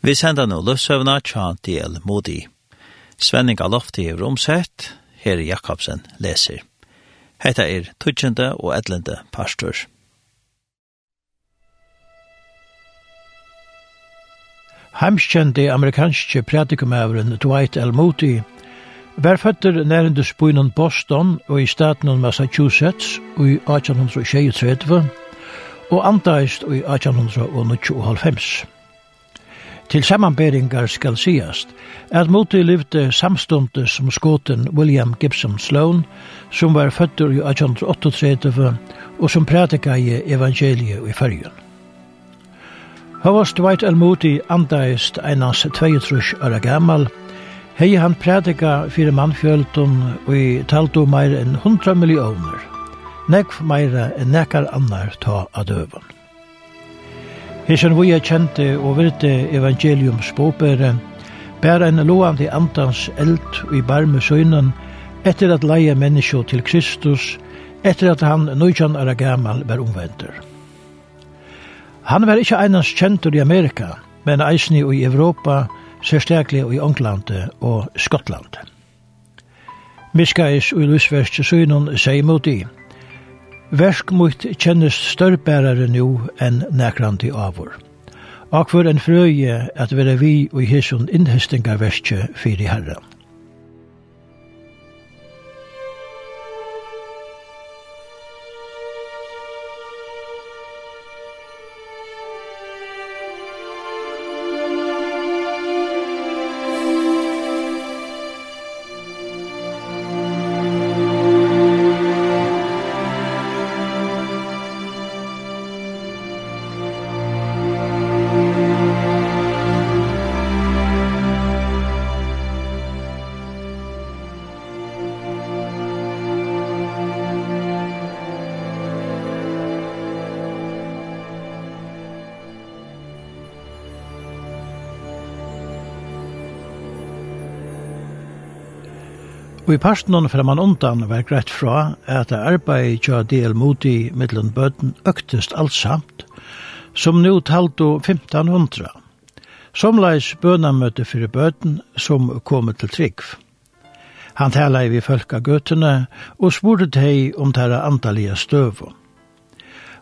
Vi sender nå løsøvna tja del modi. Svenning av lofti i romsett, her Jakobsen leser. Hetta er tutsjende og edlende pastor. Heimskjende amerikanske pratikumæveren Dwight L. Moody var føtter nærende spøynen Boston og i staten Massachusetts i 1836 og antaist i 1895. Til sammanberingar skal sigast at Moti livde samstunde som skoten William Gibson Sloan, som var fødder i 1838 og som prædika i evangeliet i fyrjun. Havast Dwight L. Moti andaist einans 22 år gammal, hei han prædika fyrir mannfjöldun og i taltu meir enn 100 millioner, nekv meira enn nekar annar ta av døvun. Hesjen vi er kjente og virte evangelium båbere, bæra en loande andans eld i barme søgnen, etter at leie menneskje til Kristus, etter at han nøytjan er gammal var omvendur. Han var ikkje einans kjentur i Amerika, men eisni i Europa, særstaklig i Ånglandet og Skottland. Miskais og Lusverst søgnen sier mot i, Versk mot kjennes størrbærare nu enn nekranti avur. Akvar en frøye at vera vi og i hesson innhestinga verskje fyrir herran. Og i parsten fra man undan var greit fra at arbeid tja del moti middelen bøten øktest allsamt, som nu talto 1500. Som Somleis bønamøte fyrir bøten som kom til trygg. Han tala vi folk av gøtene og spurte teg om tæra antallige støvå.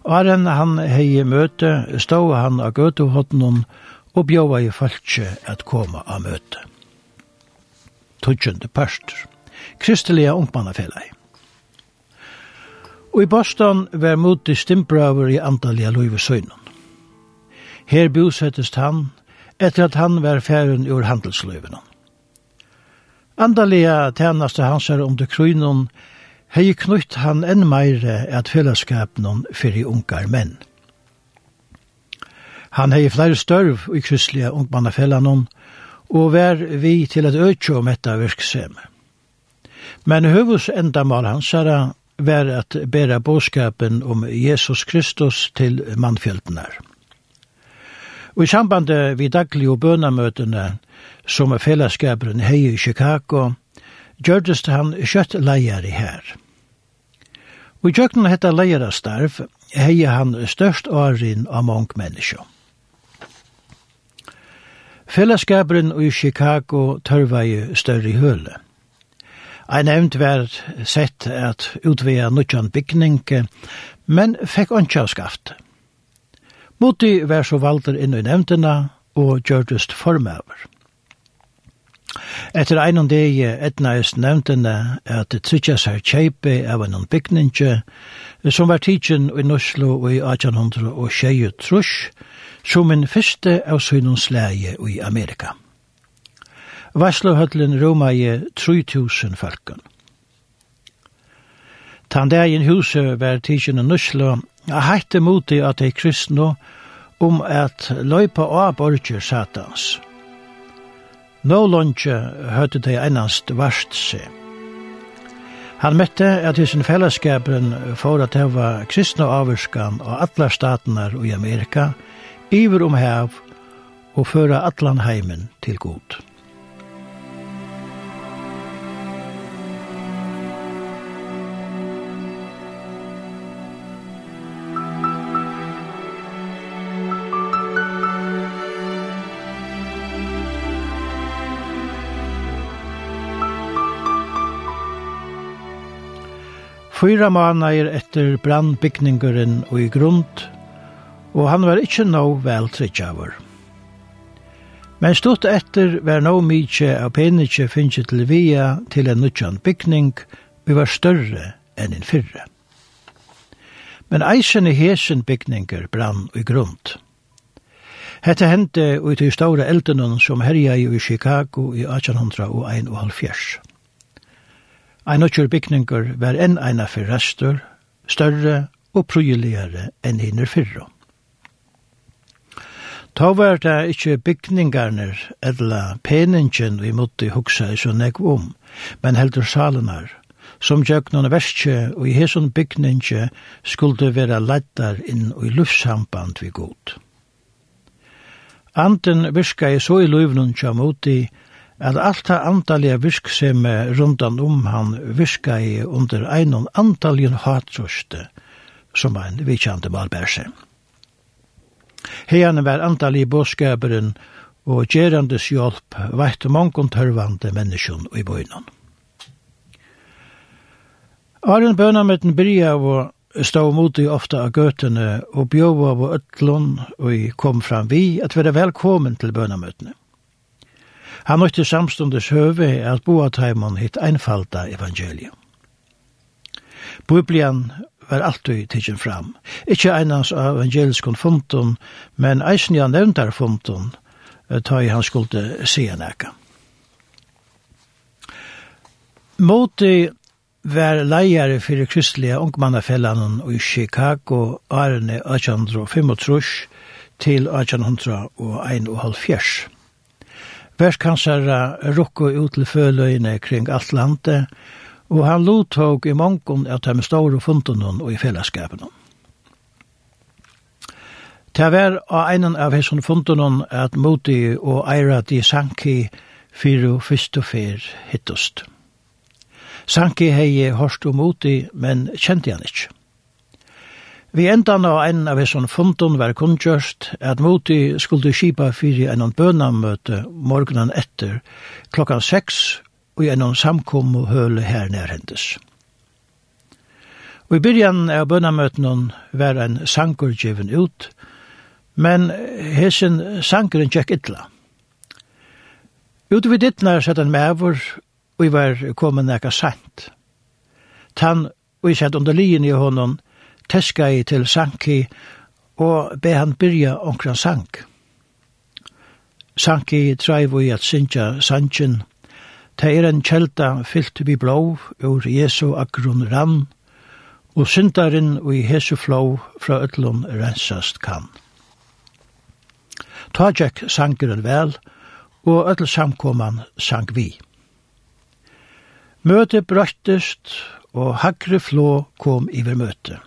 Åren han hei møte, stod han av gøtehotten og bjøva i falskje at koma av møte. Tudjende parster kristelige ungmannafelag. Og i Boston var moti stimbraver i antallia løyvesøgnen. Her bosettest han, etter at han var færen ur handelsløyvene. Andalega tænaste hans her om det krynon, hei knytt han enn meire at fellesskapen fyrir ungar menn. Han hei flere størv i krysslige ungmannafellanon, og vær vi til at økje om etta virksemme. Men høvus endamál hans er var at bæra bådskapen om Jesus Kristus til mannfjeltene. Og i samband vi daglige og bønamøtene som er fellesskaperen hei i Chicago, gjørdes han kjøtt leier i her. Og i kjøkken hette leier starv hei han størst årin av mange mennesker. Fellesskaperen i Chicago tørvei større høle. Ein nevnt var sett at utvea nutjan bygning, men fekk ønskja skaft. Mutti var så valder inn i nevntina og gjørdust formøver. Etter einan deg etnaist nevntene at det trykkes seg kjeipe av en bygninge som var tidsin i Nuslo i 1800 og tjeje trus, som en fyrste av synens leie i Amerika. Varslohøtlen roma i 3000 falken. Tandagen huset var tidsen nusla, heitte moti at de kristne om at løypa av borger satans. Nå lunge høyde de ennast varst seg. Han møtte at i sin fellesskapen for at det var kristne avvurskan og alle statene i Amerika, iver om hev og føra atlan heimen til god. Fyra måneder etter brandbygningeren og i grunn, og han var ikkje nå vel trittjavur. Men stort etter var nå mykje av penikje finnje til via til en nødjan bygning, vi var større enn en fyrre. Men eisen i hesen bygninger brann i grund. Hette hendte ut i store eldenon som herja i Chicago i 1871. Ein okkur bygninger var enn eina fyrir restur, større og prøyeligare enn hinner fyrra. Ta var det ikkje bygningarnir edla peningen vi måtte hugsa i så negv om, men heldur salenar, som gjøgnon verskje og i hesson bygningi skulle vera leddar inn i luftsamband vi god. Anten virka i så i løyvnun tja moti at alt det antallige virk som rundan om han virka i under einon antaljen hatruste, som han vikjante malbærse. Heian var antallige båskaberen og gerandes hjelp veit mongon tørvande menneskjon i bøynon. Arjen bønameten byrja og stå mot i ofta av gøtene og bjóva av ötlun og kom fram vi at være velkommen til bønamøtene. Han nøyte samstundes høve at boateimen hitt einfalda evangelium. Biblian var alltid tidsin fram. Ikkje einans av evangeliskon funton, men eisen ja nevntar fundun, ta i han skulde se nekka. Moti var leier fyrir kristelige ungmannafellanen i Chicago Arne 1835 til 1871 verskansara rukko ut til föløyene kring alt landet, og han lottog i mongon av de store fundene og i fellesskapene. Det var av einen av hesson fundene at Moti og Eira de Sanki fyrir fyrst og fyr hittost. Sanki hei hørst og Moti, men kjente han ikke. Vi endan av en av hesson fundun var kundgjørst at moti skulle skipa fyrir en bønamøte morgunan etter klokkan 6 og en samkom og høle her nærhendes. Og i byrjan av bønamøten var en sanker givin ut, men hessin sankeren tjekk ytla. Ute vid dittnar sett en mævur og i var kommet nekka sant. Tan og i sett under lien i honom teskai til Sanki og be han byrja onkran sank. Sanki treiv i at sinja sankin. Ta er en kjelta fyllt vi blå ur Jesu akron rann, og syndaren og i Jesu flå fra ötlun rensast kan. Ta tjekk sankeren vel, og ötl samkoman sank vi. Møte brøttest, og hagre flå kom iver møte.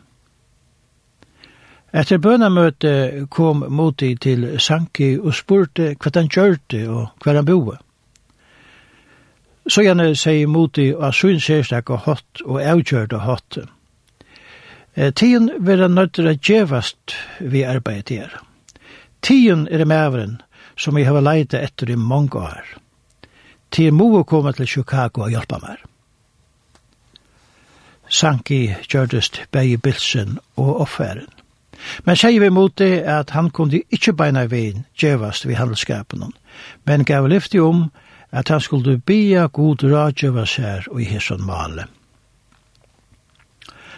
Etter bønamøte kom Moti til Sanki og spurte hva han kjørte og hva han boe. Så gjerne sier Moti at syns er stakk og hatt og avgjørte hatt. Tiden vil han nødt til å gjevast vi arbeidet her. Tiden er maveren som jeg har leidt etter i mange år. Tiden må komme til Chicago og hjelpe meg. Sanki gjørtest begge bilsen og offeren. Men sier vi mot det at han kunne ikke beina veien djevast ved handelskapen, men gav lyfti om at han skulle bia god rådgjeva sær og i hesson male.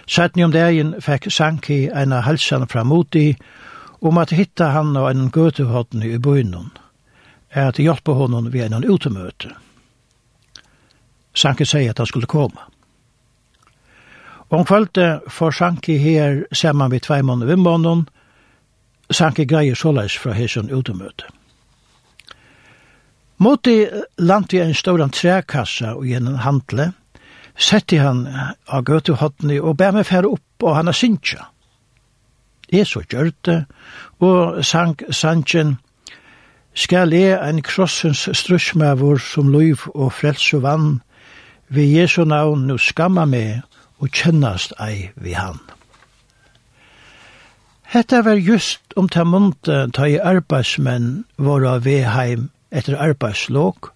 Sætni om dagen fekk Sanki eina halsan fra moti om at hitta han og en gøtehodden i bøynon, at hjelpe honom ved en utemøte. Sanki sier at han skulle komme. Om kvölde får Sanki her saman vi tvei måneder vi måneden, Sanki greier såleis fra hesson utemøte. Moti landi i en stor trækassa og gjennom handle, sette han av gøtehottene og bær meg fære opp og han har synsja. Jeg så gjørte, og sank sanjen, skal jeg en krossens strusmavur som liv og frelse vann, vi Jesu navn nu skamma meg og kjennast ei vi han. Hetta var just om ta munte ta i arbeidsmenn våra veheim etter arbeidslåg,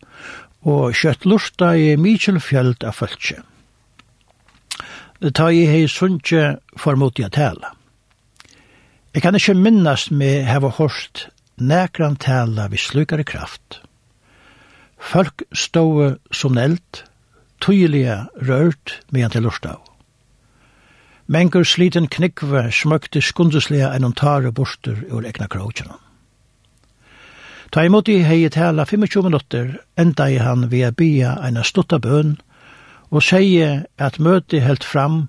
og kjøtt lusta i mykjel fjöld av fölkje. Ta i hei sunnje formot jeg tala. Jeg kan ikkje minnast med heva hårst nekran tala vi slukare kraft. Folk ståe som eld, tydelige rørt medan til lurta av. Mengur sliten knikve smøkte skundeslega enn tare borster ur egna krautjana. Ta imot i hei tala 25 minutter, enda i han via bia eina stutta bøn, og seie at møte helt fram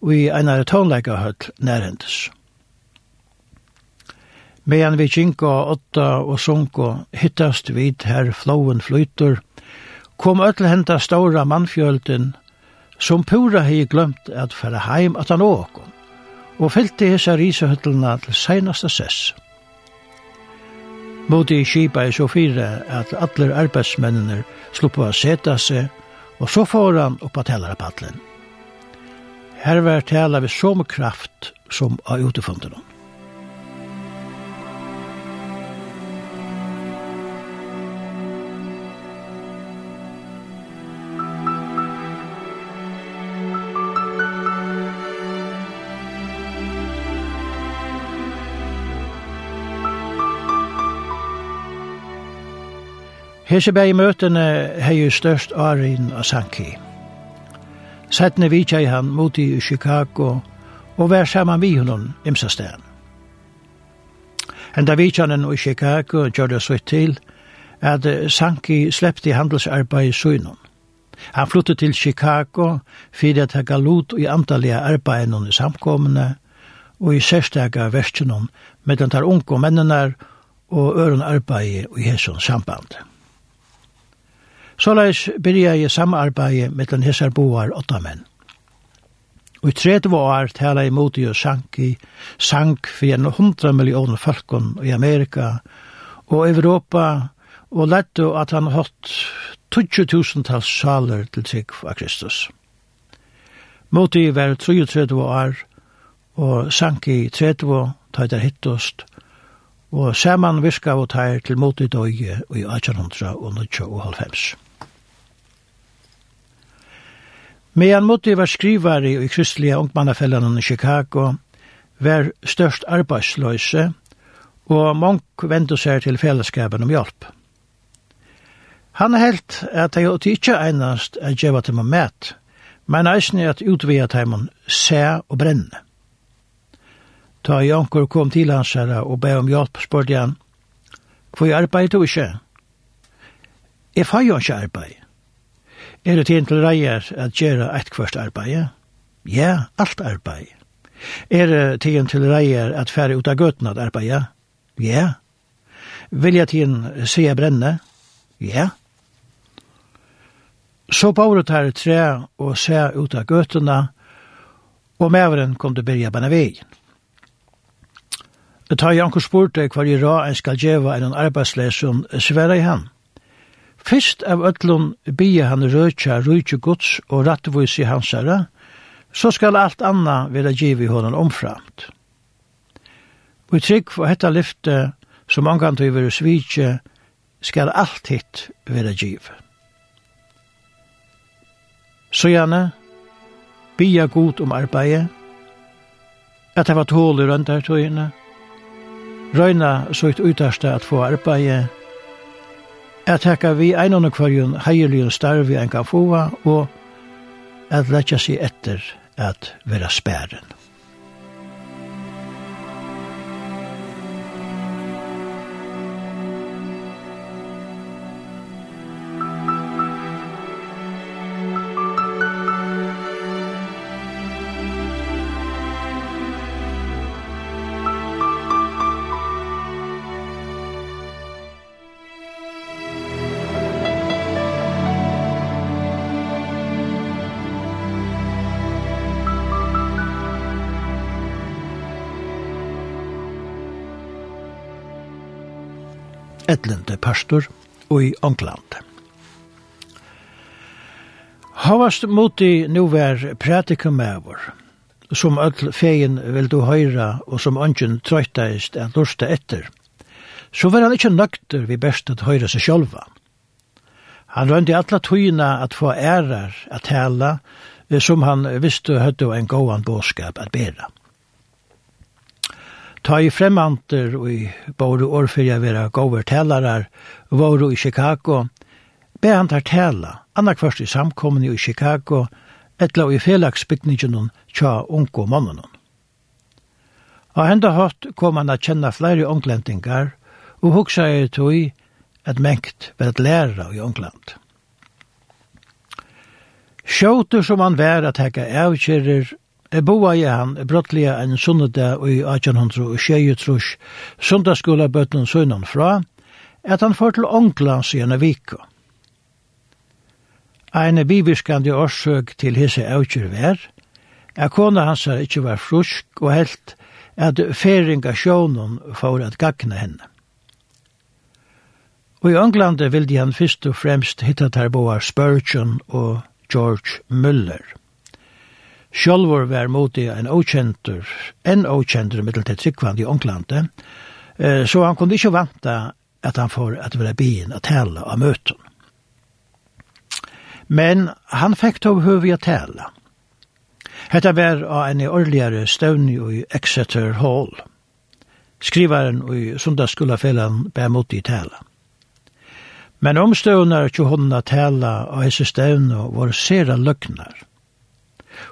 i eina tonleikahøll nærhendes. Medan vi kinka, åtta og sunko hittast vid her flowen flytur, kom öll henta stóra mannfjölden som pura hei glömt at færa heim at han åkom, og fyllte hessa risehøttelna til seinasta sess. Modi kipa i så fire at allir arbeidsmennene sluppa a seta seg, og så får han oppa telarapallen. Her var tala vi som kraft som av utifundene. Hese bei møtene hei jo størst Arin og Sanki. Settene vitja i han mot i Chicago og vær saman vi honom imsa stedan. Enda vitjanen i Chicago gjør det så til at Sanki sleppte i handelsarbeid i Suinon. Han flyttet til Chicago fyrir at han galut i antallige arbeid i samkommene og i særstega verskjennom medan tar unge mennene og øren arbeid i hessons samband. Såleis byrja jeg samarbeid med den hessar boar åtta menn. Og i 30 år tala jeg mot jo sank i sank for gjennom 100 millioner folkon i Amerika og Europa og lette at han hatt 20.000 tals saler til trygg av Kristus. Moti var 33 år og sank i 30 år, tøyder hittost, og saman virka og tær til moti døye i 1890 Medan Mutti var skrivare i kristelige ungmannafellene i Chicago, var størst arbeidsløse, og Monk vendte seg til fellesskapen om hjelp. Han helt at de åtte ikke einast er djeva til mat, men eisen er at utvida teimen se og brenne. Ta i kom til hans herre og be om hjelp, spørte han, hvor jeg arbeider du ikke? Jeg får jo ikke arbeid. Er det til reier at gjøre et kvart arbeid? Ja, alt arbeid. Er det til til reier at færre ut av gøtene at arbeid? Ja. Vil jeg til se brenne? Ja. Så bare tar tre og se ut av gøtene, og maveren kom til å begynne på veien. Jeg tar Janko spurte hva i rad en skal djeva en arbeidslesen sverre i han. Fyrst av ötlun bia han røykja røykja gods og rattvois i hans så skal alt anna vera givi honom omframt. Og i trygg for hetta lyfte som angant vi vera svitje, skal alt hitt vera giv. Så gjerne, bia god om arbeid, at det var tål i røndartøyene, røyna søkt utarsta at få arbeid, at hekka vi einan og kvarjun heilige starv vi en kan få, og at letja seg etter at vera spæren. etlende pastor og i Ankland. Havast moti nu var pratikumæver, som öll fegin vil du høyra og som ønsken trøytaist er lusta etter, så var han ikkje nøkter vi best at høyra seg sjálva. Han røndi alla tøyina at få ærar at tala, som han visste høyde en gåan båskap at bera. Ta i fremanter og i både år for jeg vera govertelarar, våre i Chicago, be han tar tela, annak først i samkommende i Chicago, etla i felagsbygningen tja unko mannen. Og enda hatt kom han a kjenna flere onglendingar, og hugsa er tog at mengt ved at læra i ongland. Sjåter som han vær at hekka avkjerer Jeg boa i han brottlige en sunnede i 1823, sundagsskola bøtten sønnen fra, at han får til Ångland i en Vika. Ein bibiskande årsøk til hese avgjør vær, er kona hans er ikkje var frusk og helt at feringa sjånen får at gagne henne. Og i Ånglandet ville han fyrst og fremst hitta terboar Spurgeon og George Muller. Sjálvor var moti en okjentur, en okjentur mittel til tryggvand i eh så han kunde ikkje vanta at han får at være bien å tala av møten. Men han fekk tog høvi å tala. Hetta var av en årligare støvn i Exeter Hall. Skrivaren i sundagskullafellan bär mot i tala. Men omstøvnar hun å tala av hese støvn var sera løgnar.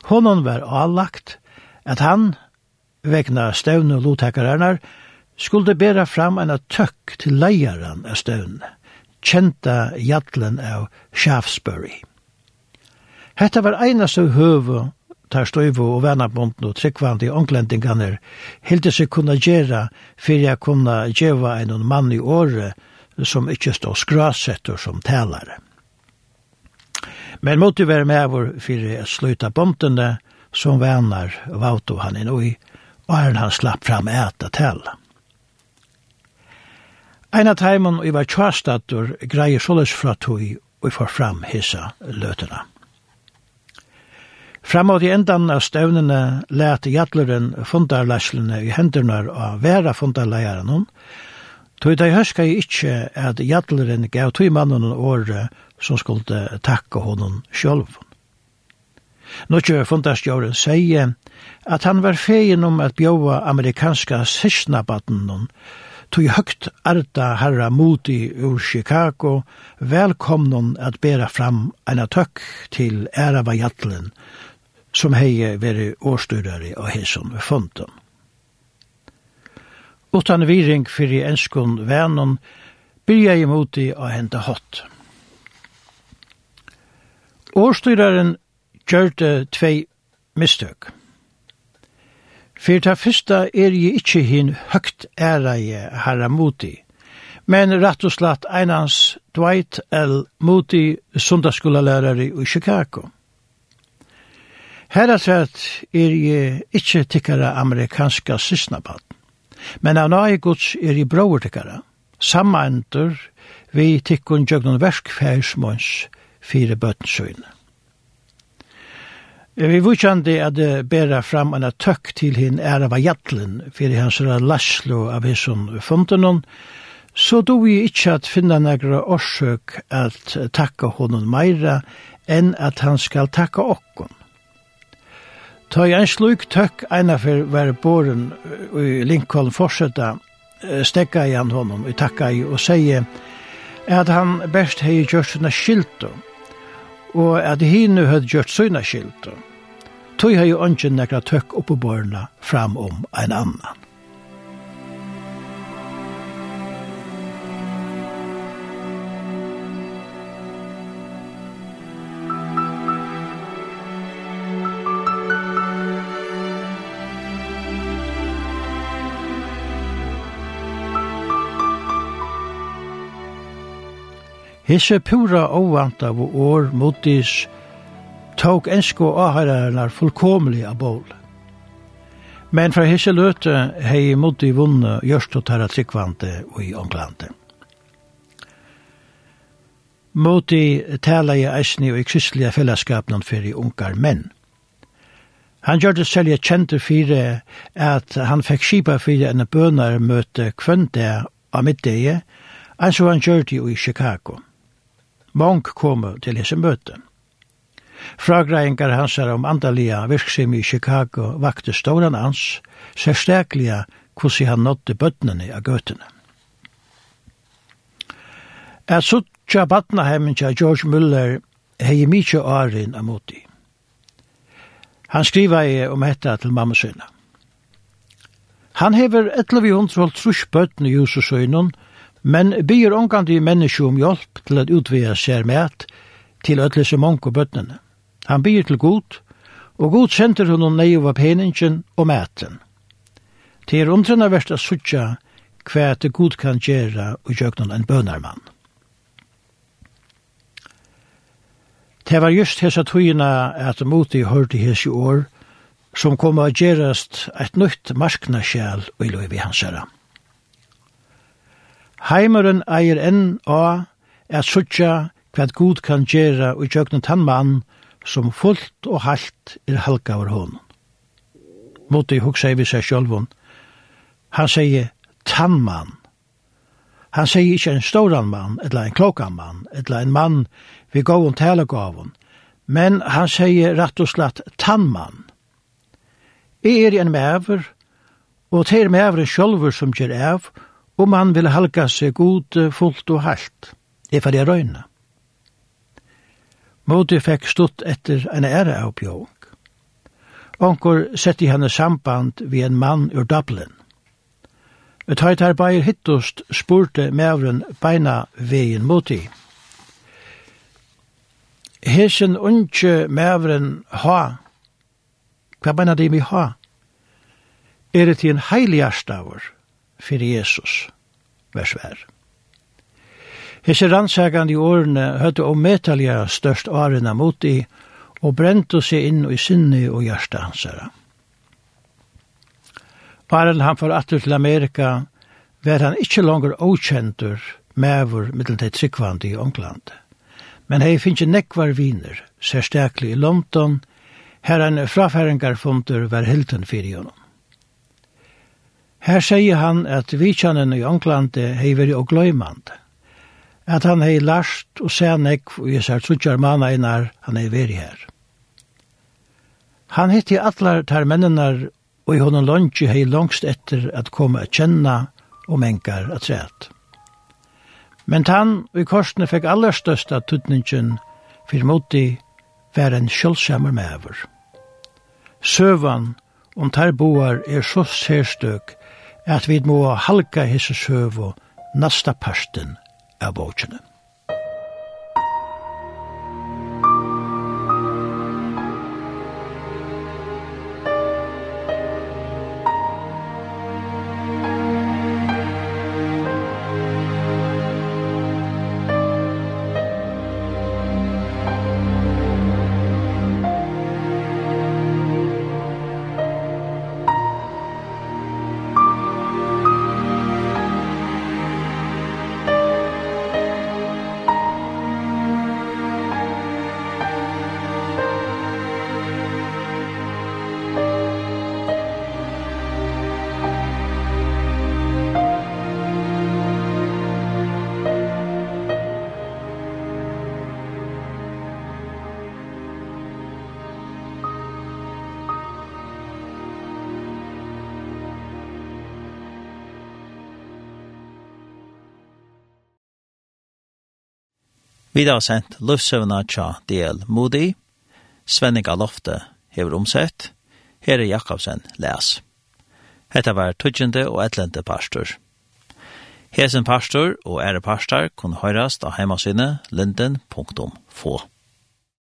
Honon var avlagt at han, vegna støvne og lottekarenar, skulle bera fram en tøkk til leieren av støvne, kjenta jattlen av Shaftesbury. Hetta var einast av høvu tar støyvo og vennabonden og tryggvandi onglendinganer hilti seg kunna gjera fyrir jeg kunna gjeva en mann i året som ikkje stå skrasettur som talare. Men måtte være med vår for å sluta bomtene som vennar Vauto han inn i, og er han slapp fram äta til. Ein av teimen i var tjastator greier såles fra tog og får fram hissa løtena. Framåt i endan av støvnene lät jatleren fundarlæslene i hendene av vera fundarlæjeren hon, Tog dei hørska i ikkje at jadleren gav tog mannen åre som skulle takka honom sjálv. Nokje fundastjåren sier at han var feien om at bjåa amerikanska sysnabatten tog høgt arta herra moti ur Chicago velkomnon at bera fram eina tøkk til æra va Jatlen som hei veri årstyrare og hei som. Utan viring fyrir enskun vennon byrja i moti a henta hot. Årstyraren gjørte tvei mistøk. Fyrir ta fyrsta er jeg ikkje hin høgt æreie herra moti, men rett og slett einans Dwight L. Moti, sundagsskolalærare i Chicago. Her er tveit er jeg ikkje tikkara amerikanska sysnabaten. Men av nøye gods er i brovertikkara, sammendur vi tikkun djøgnun verskfærsmåns fire bøtensøyne. Vi vukjandi at bera fram anna tøkk til hinn er av jatlen fyrir hans laslo av hisson fundenon, så do vi ikkje at finna negra orsøk at takka honom meira enn at han skal takka okkon. Ta i en sluk tøkk eina for hver boren i Lincoln fortsetta stekka i han honom i takka i og sier at han best hei gjort sina skilto og at hinu hei gjort sina skilto tog hei jo ønsken nekra tøkk oppe borna fram om ein annan. Hesse pura ovant av år motis tok ensko ahararar fullkomlig av bål. Men fra hesse løte hei moti vunne gjørst og tarra tryggvante og i omklante. Moti tala i eisni og i kristelige fellesskapen for i ungar menn. Han gjør det selv jeg kjente fire at han fikk skipa fire en bønarmøte kvønte av middeie, altså han gjør det jo i Chicago. Mång kom til hese møte. Fragreiingar hansar om andalia virksim i Chicago vakte stóran ans, særstaklega hvordan han nådde bøtnene av gøtene. At suttja batnaheimen til George Muller hei mykje åren av moti. Han skriva i om hetta til mamma sønna. Han hever 1100 trus bøtne i Jususøynun, og Men byr omkant i menneske om hjelp til at utvida seg med til ødelig så mange og bøttene. Han byr til god, og god sender hun og nei av peningen og mæten. Til omtrena verst at suttja hva det god kan gjøre og gjøre en bønarmann. Det var just hessa tøyina at moti hørte hesa år, som kom å gjerast et nytt marknaskjæl og i løyvi hans herra. Heimeren eier enn a er suttja hva god kan gjera og tjøknet tann mann som fullt og halt er halka over hånden. Måte i vi seg sjølvun. Han sier tannmann. Han sier ikkje en storan mann, eller en klokan mann, eller en mann vi gåon talegavun, men han sier rett og slett tannmann. Jeg er en mever, og til meveren sjølver som gjør av, og man vil halka seg god fullt og halt, er for det røyna. Modi fekk stutt etter en ære av bjong. Onkur sett i henne samband vi en mann ur Dublin. Et høyt bæir hittost spurte mevren beina veien moti. Hesen unge mevren ha, hva beina de vi ha? Er det til en heilig arstavur? fyrir Jesus, vers vær. Hese rannsakande i årene høyde om metalja størst arena mot i, og brente seg inn i sinne og hjertet hans herre. Bare han for atter til Amerika, var han ikkje langer okjentur, mever middel til tryggvande i Ångland. Men hei finnes nekvar viner, særstaklig i London, her en frafæringarfundur var hilden fyrir honom. Her sier han at vitjanen i Anklande hei veri og gløymand. At han hei last og sænek og jesar sær mana innar han hei veri her. Han hitti atlar tar mennenar og i honom lungi hei langst etter at koma a kjenna og mengar at træt. Men han og i korsene fikk allerstøsta tutningen fyrir moti var en sjølvsammer mever. Søvan om tar boar er så sérstøk at vi må halka hese søv og nasta parsten av båkjene. Vidar sent Lufsøvna tja DL Moody, Svenning Lofte hever omsett, Herre Jakobsen les. Hetta var tøtjende og etlente pastor. Hesen pastor og ære pastor kunne høyrast av heimasynet linden.få.